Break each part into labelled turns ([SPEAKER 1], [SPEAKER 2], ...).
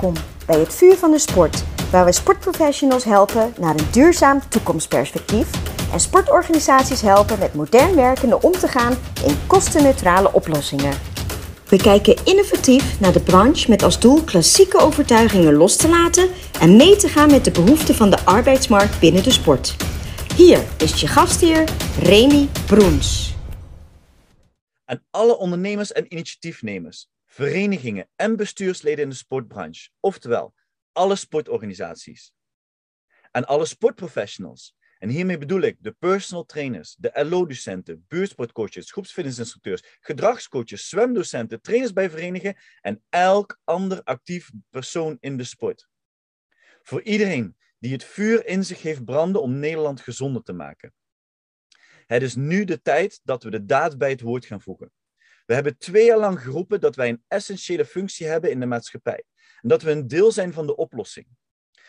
[SPEAKER 1] Welkom bij het Vuur van de Sport, waar we sportprofessionals helpen naar een duurzaam toekomstperspectief en sportorganisaties helpen met modern werkende om te gaan in kostenneutrale oplossingen. We kijken innovatief naar de branche met als doel klassieke overtuigingen los te laten en mee te gaan met de behoeften van de arbeidsmarkt binnen de sport. Hier is je gastheer Remy Broens.
[SPEAKER 2] Aan alle ondernemers en initiatiefnemers, verenigingen en bestuursleden in de sportbranche, oftewel alle sportorganisaties. Aan alle sportprofessionals, en hiermee bedoel ik de personal trainers, de LO-docenten, buurtsportcoaches, groepsfitnessinstructeurs, gedragscoaches, zwemdocenten, trainers bij verenigingen en elk ander actief persoon in de sport. Voor iedereen die het vuur in zich heeft branden om Nederland gezonder te maken. Het is nu de tijd dat we de daad bij het woord gaan voegen. We hebben twee jaar lang geroepen dat wij een essentiële functie hebben in de maatschappij. En dat we een deel zijn van de oplossing.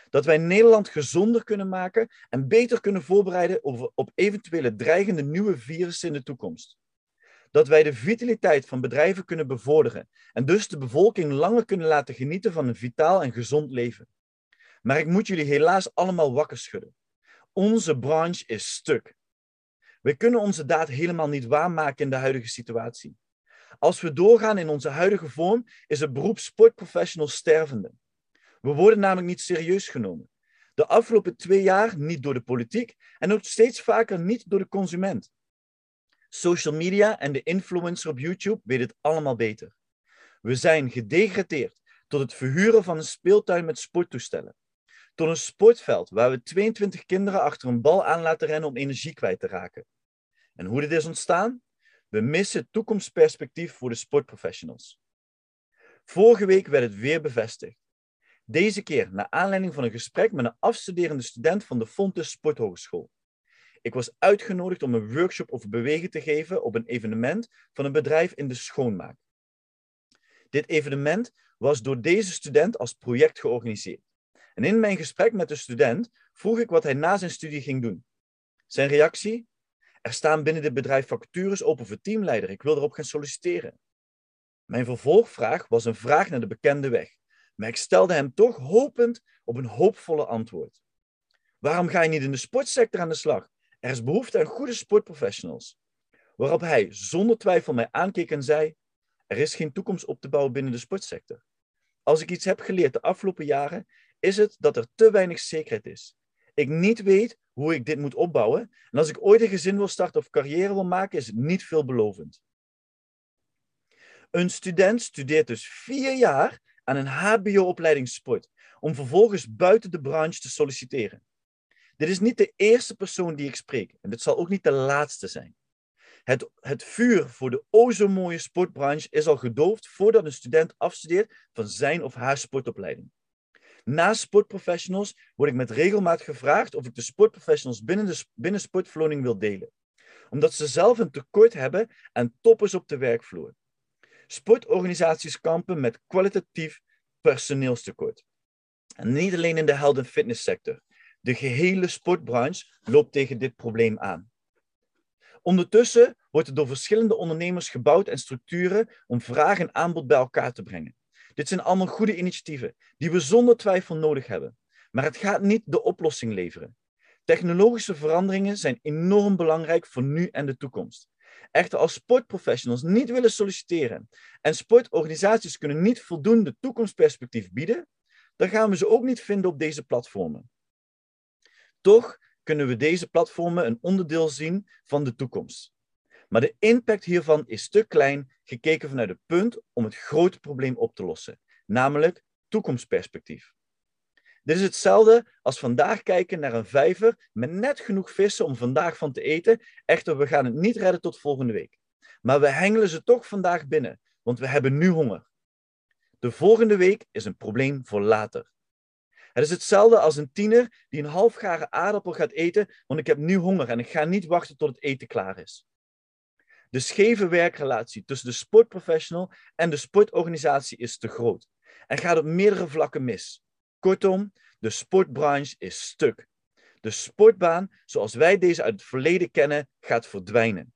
[SPEAKER 2] Dat wij Nederland gezonder kunnen maken en beter kunnen voorbereiden op, eventuele dreigende nieuwe virussen in de toekomst. Dat wij de vitaliteit van bedrijven kunnen bevorderen en dus de bevolking langer kunnen laten genieten van een vitaal en gezond leven. Maar ik moet jullie helaas allemaal wakker schudden. Onze branche is stuk. We kunnen onze daad helemaal niet waarmaken in de huidige situatie. Als we doorgaan in onze huidige vorm, is het beroep sportprofessional stervende. We worden namelijk niet serieus genomen. De afgelopen twee jaar niet door de politiek en ook steeds vaker niet door de consument. Social media en de influencer op YouTube weten het allemaal beter. We zijn gedegradeerd tot het verhuren van een speeltuin met sporttoestellen. Tot een sportveld waar we 22 kinderen achter een bal aan laten rennen om energie kwijt te raken. En hoe dit is ontstaan? We missen toekomstperspectief voor de sportprofessionals. Vorige week werd het weer bevestigd. Deze keer naar aanleiding van een gesprek met een afstuderende student van de Fontes Sporthogeschool. Ik was uitgenodigd om een workshop over bewegen te geven op een evenement van een bedrijf in de schoonmaak. Dit evenement was door deze student als project georganiseerd. En in mijn gesprek met de student vroeg ik wat hij na zijn studie ging doen. Zijn reactie? Er staan binnen dit bedrijf vacatures open voor teamleider. Ik wil erop gaan solliciteren. Mijn vervolgvraag was een vraag naar de bekende weg. Maar ik stelde hem toch hopend op een hoopvolle antwoord. Waarom ga je niet in de sportsector aan de slag? Er is behoefte aan goede sportprofessionals. Waarop hij zonder twijfel mij aankeek en zei: Er is geen toekomst op te bouwen binnen de sportsector. Als ik iets heb geleerd de afgelopen jaren, is het dat er te weinig zekerheid is. Ik niet weet hoe ik dit moet opbouwen. En als ik ooit een gezin wil starten of carrière wil maken, is het niet veelbelovend. Een student studeert dus vier jaar aan een HBO-opleiding sport, om vervolgens buiten de branche te solliciteren. Dit is niet de eerste persoon die ik spreek, en dit zal ook niet de laatste zijn. Het, het vuur voor de o zo mooie sportbranche is al gedoofd voordat een student afstudeert van zijn of haar sportopleiding. Naast sportprofessionals word ik met regelmaat gevraagd of ik de sportprofessionals binnen, de, binnen sportverloning wil delen. Omdat ze zelf een tekort hebben aan toppers op de werkvloer. Sportorganisaties kampen met kwalitatief personeelstekort. En niet alleen in de health- en fitnesssector. De gehele sportbranche loopt tegen dit probleem aan. Ondertussen wordt er door verschillende ondernemers gebouwd en structuren om vraag en aanbod bij elkaar te brengen. Dit zijn allemaal goede initiatieven die we zonder twijfel nodig hebben. Maar het gaat niet de oplossing leveren. Technologische veranderingen zijn enorm belangrijk voor nu en de toekomst. Echter, als sportprofessionals niet willen solliciteren en sportorganisaties kunnen niet voldoende toekomstperspectief bieden, dan gaan we ze ook niet vinden op deze platformen. Toch kunnen we deze platformen een onderdeel zien van de toekomst. Maar de impact hiervan is te klein gekeken vanuit het punt om het grote probleem op te lossen, namelijk toekomstperspectief. Dit is hetzelfde als vandaag kijken naar een vijver met net genoeg vissen om vandaag van te eten. Echter, we gaan het niet redden tot volgende week. Maar we hengelen ze toch vandaag binnen, want we hebben nu honger. De volgende week is een probleem voor later. Het is hetzelfde als een tiener die een halfgare aardappel gaat eten, want ik heb nu honger en ik ga niet wachten tot het eten klaar is. De scheve werkrelatie tussen de sportprofessional en de sportorganisatie is te groot en gaat op meerdere vlakken mis. Kortom, de sportbranche is stuk. De sportbaan, zoals wij deze uit het verleden kennen, gaat verdwijnen.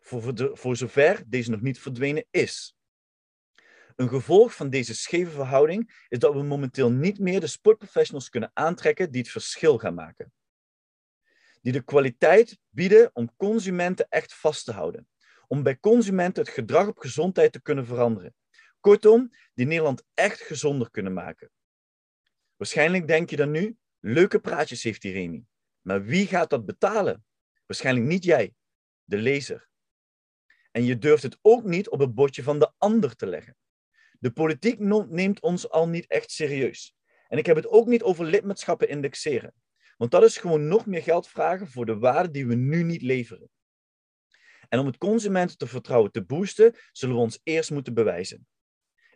[SPEAKER 2] Voor, voor, zover deze nog niet verdwenen is. Een gevolg van deze scheve verhouding is dat we momenteel niet meer de sportprofessionals kunnen aantrekken die het verschil gaan maken. Die de kwaliteit bieden om consumenten echt vast te houden. Om bij consumenten het gedrag op gezondheid te kunnen veranderen. Kortom, die Nederland echt gezonder kunnen maken. Waarschijnlijk denk je dan nu, leuke praatjes heeft die Remy. Maar wie gaat dat betalen? Waarschijnlijk niet jij, de lezer. En je durft het ook niet op het bordje van de ander te leggen. De politiek neemt ons al niet echt serieus. En ik heb het ook niet over lidmaatschappen indexeren. Want dat is gewoon nog meer geld vragen voor de waarde die we nu niet leveren. En om het consumentenvertrouwen te boosten, zullen we ons eerst moeten bewijzen.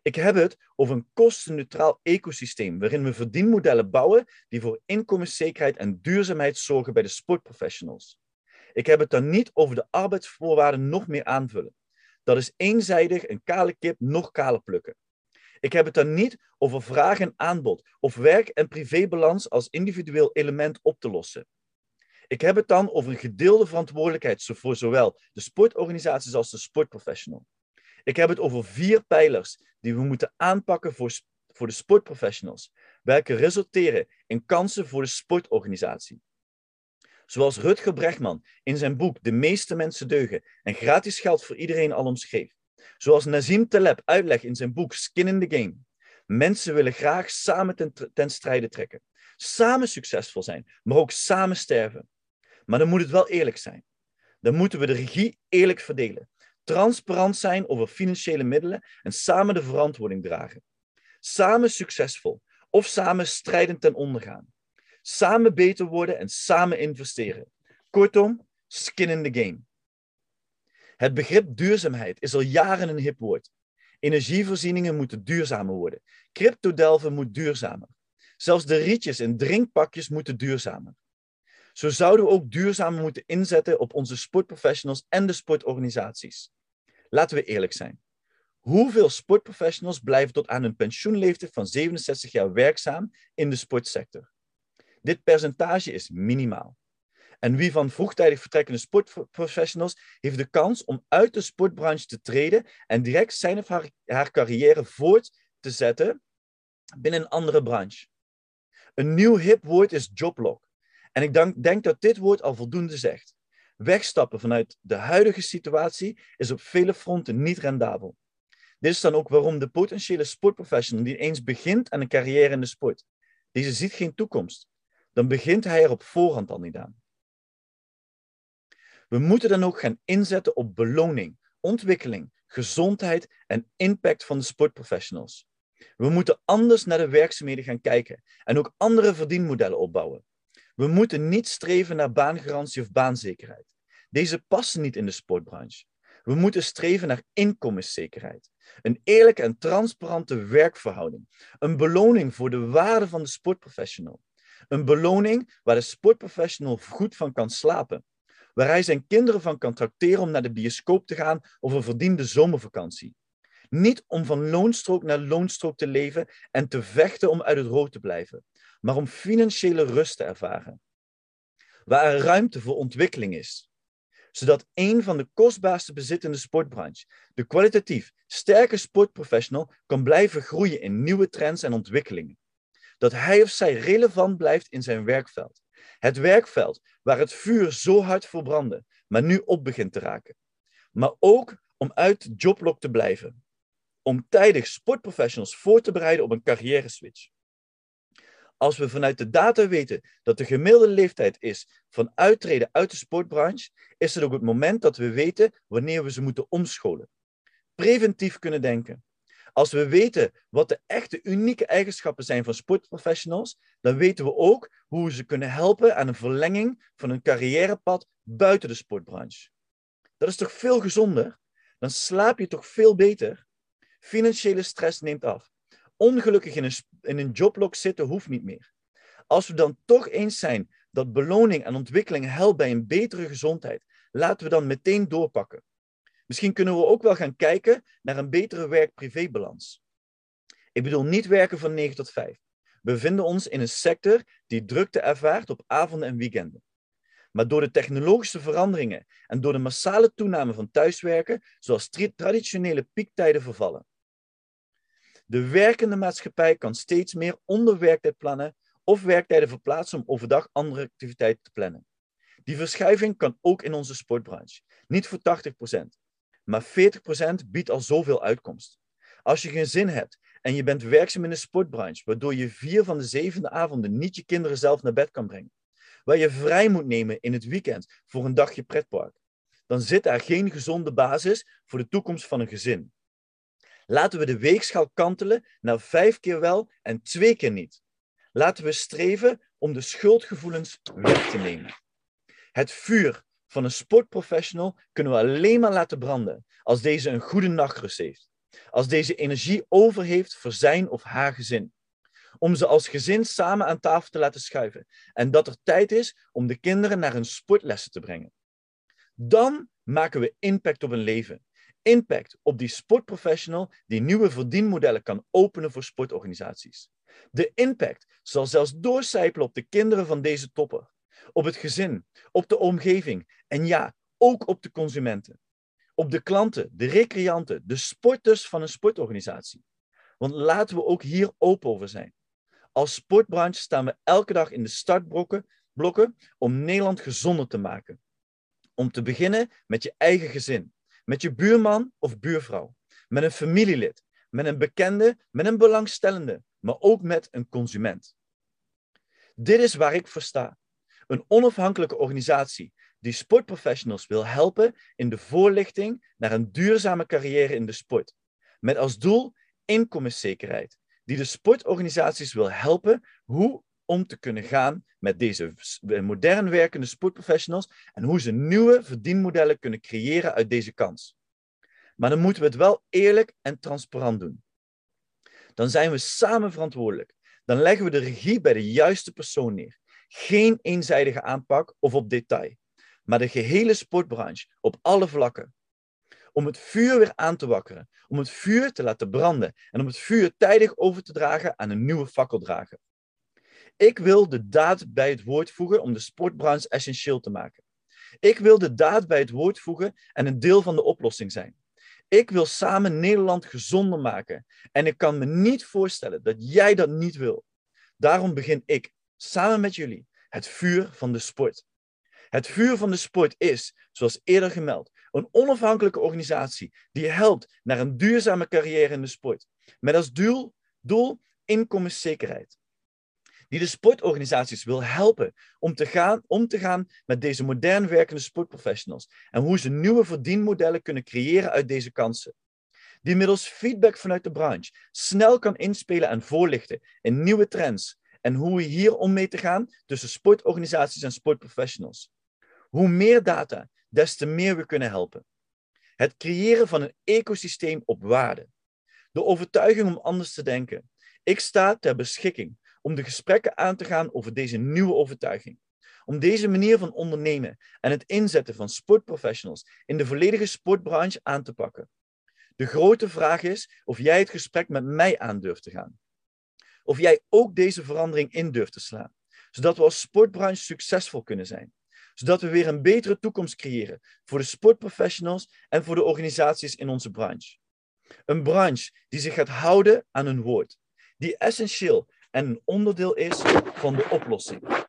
[SPEAKER 2] Ik heb het over een kostenneutraal ecosysteem waarin we verdienmodellen bouwen die voor inkomenszekerheid en duurzaamheid zorgen bij de sportprofessionals. Ik heb het dan niet over de arbeidsvoorwaarden nog meer aanvullen. Dat is eenzijdig een kale kip nog kale plukken. Ik heb het dan niet over vraag en aanbod of werk- en privébalans als individueel element op te lossen. Ik heb het dan over een gedeelde verantwoordelijkheid voor zowel de sportorganisaties als de sportprofessional. Ik heb het over vier pijlers die we moeten aanpakken voor, voor de sportprofessionals, welke resulteren in kansen voor de sportorganisatie. Zoals Rutger Brechtman in zijn boek De meeste mensen deugen en gratis geld voor iedereen al omschreef. Zoals Nazim Taleb uitlegt in zijn boek Skin in the Game. Mensen willen graag samen ten strijde trekken. Samen succesvol zijn, maar ook samen sterven. Maar dan moet het wel eerlijk zijn. Dan moeten we de regie eerlijk verdelen. Transparant zijn over financiële middelen en samen de verantwoording dragen. Samen succesvol of samen strijdend ten onder gaan. Samen beter worden en samen investeren. Kortom, skin in the game. Het begrip duurzaamheid is al jaren een hip woord. Energievoorzieningen moeten duurzamer worden. Cryptodelven moet duurzamer. Zelfs de rietjes en drinkpakjes moeten duurzamer. Zo zouden we ook duurzamer moeten inzetten op onze sportprofessionals en de sportorganisaties. Laten we eerlijk zijn. Hoeveel sportprofessionals blijven tot aan hun pensioenleeftijd van 67 jaar werkzaam in de sportsector? Dit percentage is minimaal. En wie van vroegtijdig vertrekkende sportprofessionals heeft de kans om uit de sportbranche te treden en direct zijn of haar, carrière voort te zetten binnen een andere branche? Een nieuw hip woord is joblock. En ik denk, denk dat dit woord al voldoende zegt. Wegstappen vanuit de huidige situatie is op vele fronten niet rendabel. Dit is dan ook waarom de potentiële sportprofessional die eens begint aan een carrière in de sport, deze ziet geen toekomst, dan begint hij er op voorhand al niet aan. We moeten dan ook gaan inzetten op beloning, ontwikkeling, gezondheid en impact van de sportprofessionals. We moeten anders naar de werkzaamheden gaan kijken en ook andere verdienmodellen opbouwen. We moeten niet streven naar baangarantie of baanzekerheid. Deze passen niet in de sportbranche. We moeten streven naar inkomenszekerheid. Een eerlijke en transparante werkverhouding. Een beloning voor de waarde van de sportprofessional. Een beloning waar de sportprofessional goed van kan slapen. Waar hij zijn kinderen van kan tracteren om naar de bioscoop te gaan of een verdiende zomervakantie. Niet om van loonstrook naar loonstrook te leven en te vechten om uit het rood te blijven, maar om financiële rust te ervaren. Waar er ruimte voor ontwikkeling is, zodat een van de kostbaarste bezittende sportbranche, de kwalitatief sterke sportprofessional, kan blijven groeien in nieuwe trends en ontwikkelingen. Dat hij of zij relevant blijft in zijn werkveld. Het werkveld waar het vuur zo hard voor brandde, maar nu op begint te raken. Maar ook om uit de te blijven. Om tijdig sportprofessionals voor te bereiden op een carrière switch. Als we vanuit de data weten dat de gemiddelde leeftijd is van uittreden uit de sportbranche, is het ook het moment dat we weten wanneer we ze moeten omscholen. Preventief kunnen denken. Als we weten wat de echte unieke eigenschappen zijn van sportprofessionals, dan weten we ook hoe we ze kunnen helpen aan een verlenging van een carrièrepad buiten de sportbranche. Dat is toch veel gezonder? Dan slaap je toch veel beter? Financiële stress neemt af. Ongelukkig in een, in een joblok zitten hoeft niet meer. Als we dan toch eens zijn dat beloning en ontwikkeling helpt bij een betere gezondheid, laten we dan meteen doorpakken. Misschien kunnen we ook wel gaan kijken naar een betere werk-privébalans. Ik bedoel niet werken van 9 tot 5. We bevinden ons in een sector die drukte ervaart op avonden en weekenden. Maar door de technologische veranderingen en door de massale toename van thuiswerken, zoals traditionele piektijden vervallen. De werkende maatschappij kan steeds meer onder werktijd plannen of werktijden verplaatsen om overdag andere activiteiten te plannen. Die verschuiving kan ook in onze sportbranche. Niet voor 80%, maar 40% biedt al zoveel uitkomst. Als je geen zin hebt en je bent werkzaam in de sportbranche, waardoor je vier van de zevende avonden niet je kinderen zelf naar bed kan brengen, waar je vrij moet nemen in het weekend voor een dagje pretpark, dan zit daar geen gezonde basis voor de toekomst van een gezin. Laten we de weegschaal kantelen naar vijf keer wel en twee keer niet. Laten we streven om de schuldgevoelens weg te nemen. Het vuur van een sportprofessional kunnen we alleen maar laten branden als deze een goede nachtrust heeft. Als deze energie over heeft voor zijn of haar gezin. Om ze als gezin samen aan tafel te laten schuiven. En dat er tijd is om de kinderen naar hun sportlessen te brengen. Dan maken we impact op een leven. Impact op die sportprofessional die nieuwe verdienmodellen kan openen voor sportorganisaties. De impact zal zelfs doorcijpelen op de kinderen van deze topper, op het gezin, op de omgeving en ja, ook op de consumenten. Op de klanten, de recreanten, de sporters van een sportorganisatie. Want laten we ook hier open over zijn. Als sportbranche staan we elke dag in de startblokken om Nederland gezonder te maken. Om te beginnen met je eigen gezin, met je buurman of buurvrouw, met een familielid, met een bekende, met een belangstellende, maar ook met een consument. Dit is waar ik voor sta. Een onafhankelijke organisatie die sportprofessionals wil helpen in de voorlichting naar een duurzame carrière in de sport. Met als doel inkomenszekerheid, die de sportorganisaties wil helpen hoe om te kunnen gaan met deze modern werkende sportprofessionals en hoe ze nieuwe verdienmodellen kunnen creëren uit deze kans. Maar dan moeten we het wel eerlijk en transparant doen. Dan zijn we samen verantwoordelijk. Dan leggen we de regie bij de juiste persoon neer. Geen eenzijdige aanpak of op detail, maar de gehele sportbranche op alle vlakken. Om het vuur weer aan te wakkeren, om het vuur te laten branden en om het vuur tijdig over te dragen aan een nieuwe fakkeldrager. Ik wil de daad bij het woord voegen om de sportbranche essentieel te maken. Ik wil de daad bij het woord voegen en een deel van de oplossing zijn. Ik wil samen Nederland gezonder maken. En ik kan me niet voorstellen dat jij dat niet wil. Daarom begin ik, samen met jullie, het vuur van de sport. Het vuur van de sport is, zoals eerder gemeld, een onafhankelijke organisatie die helpt naar een duurzame carrière in de sport. Met als doel, doel inkomenszekerheid die de sportorganisaties wil helpen om te, gaan, om te gaan met deze modern werkende sportprofessionals en hoe ze nieuwe verdienmodellen kunnen creëren uit deze kansen. Die middels feedback vanuit de branche snel kan inspelen en voorlichten in nieuwe trends en hoe we hier om mee te gaan tussen sportorganisaties en sportprofessionals. Hoe meer data, des te meer we kunnen helpen. Het creëren van een ecosysteem op waarde. De overtuiging om anders te denken. Ik sta ter beschikking om de gesprekken aan te gaan over deze nieuwe overtuiging. Om deze manier van ondernemen en het inzetten van sportprofessionals in de volledige sportbranche aan te pakken. De grote vraag is of jij het gesprek met mij aan durft te gaan. Of jij ook deze verandering in durft te slaan, zodat we als sportbranche succesvol kunnen zijn. Zodat we weer een betere toekomst creëren voor de sportprofessionals en voor de organisaties in onze branche. Een branche die zich gaat houden aan hun woord, die essentieel en een onderdeel is van de oplossing.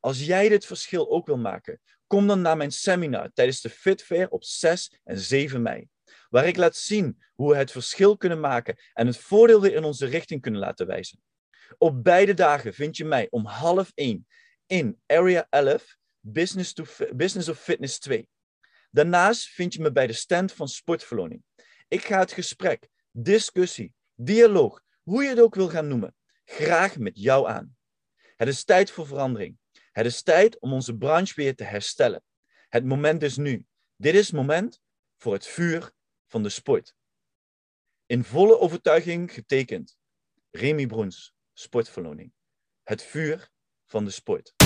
[SPEAKER 2] Als jij dit verschil ook wil maken, kom dan naar mijn seminar tijdens de Fit Fair op 6 en 7 mei, waar ik laat zien hoe we het verschil kunnen maken en het voordeel weer in onze richting kunnen laten wijzen. Op beide dagen vind je mij om half 1 in Area 11, Business, to, Business of Fitness 2. Daarnaast vind je me bij de stand van Sportverloning. Ik ga het gesprek, discussie, dialoog, hoe je het ook wil gaan noemen, graag met jou aan. Het is tijd voor verandering. Het is tijd om onze branche weer te herstellen. Het moment is nu. Dit is het moment voor het vuur van de sport. In volle overtuiging getekend. Remy Broens, sportverloning. Het vuur van de sport.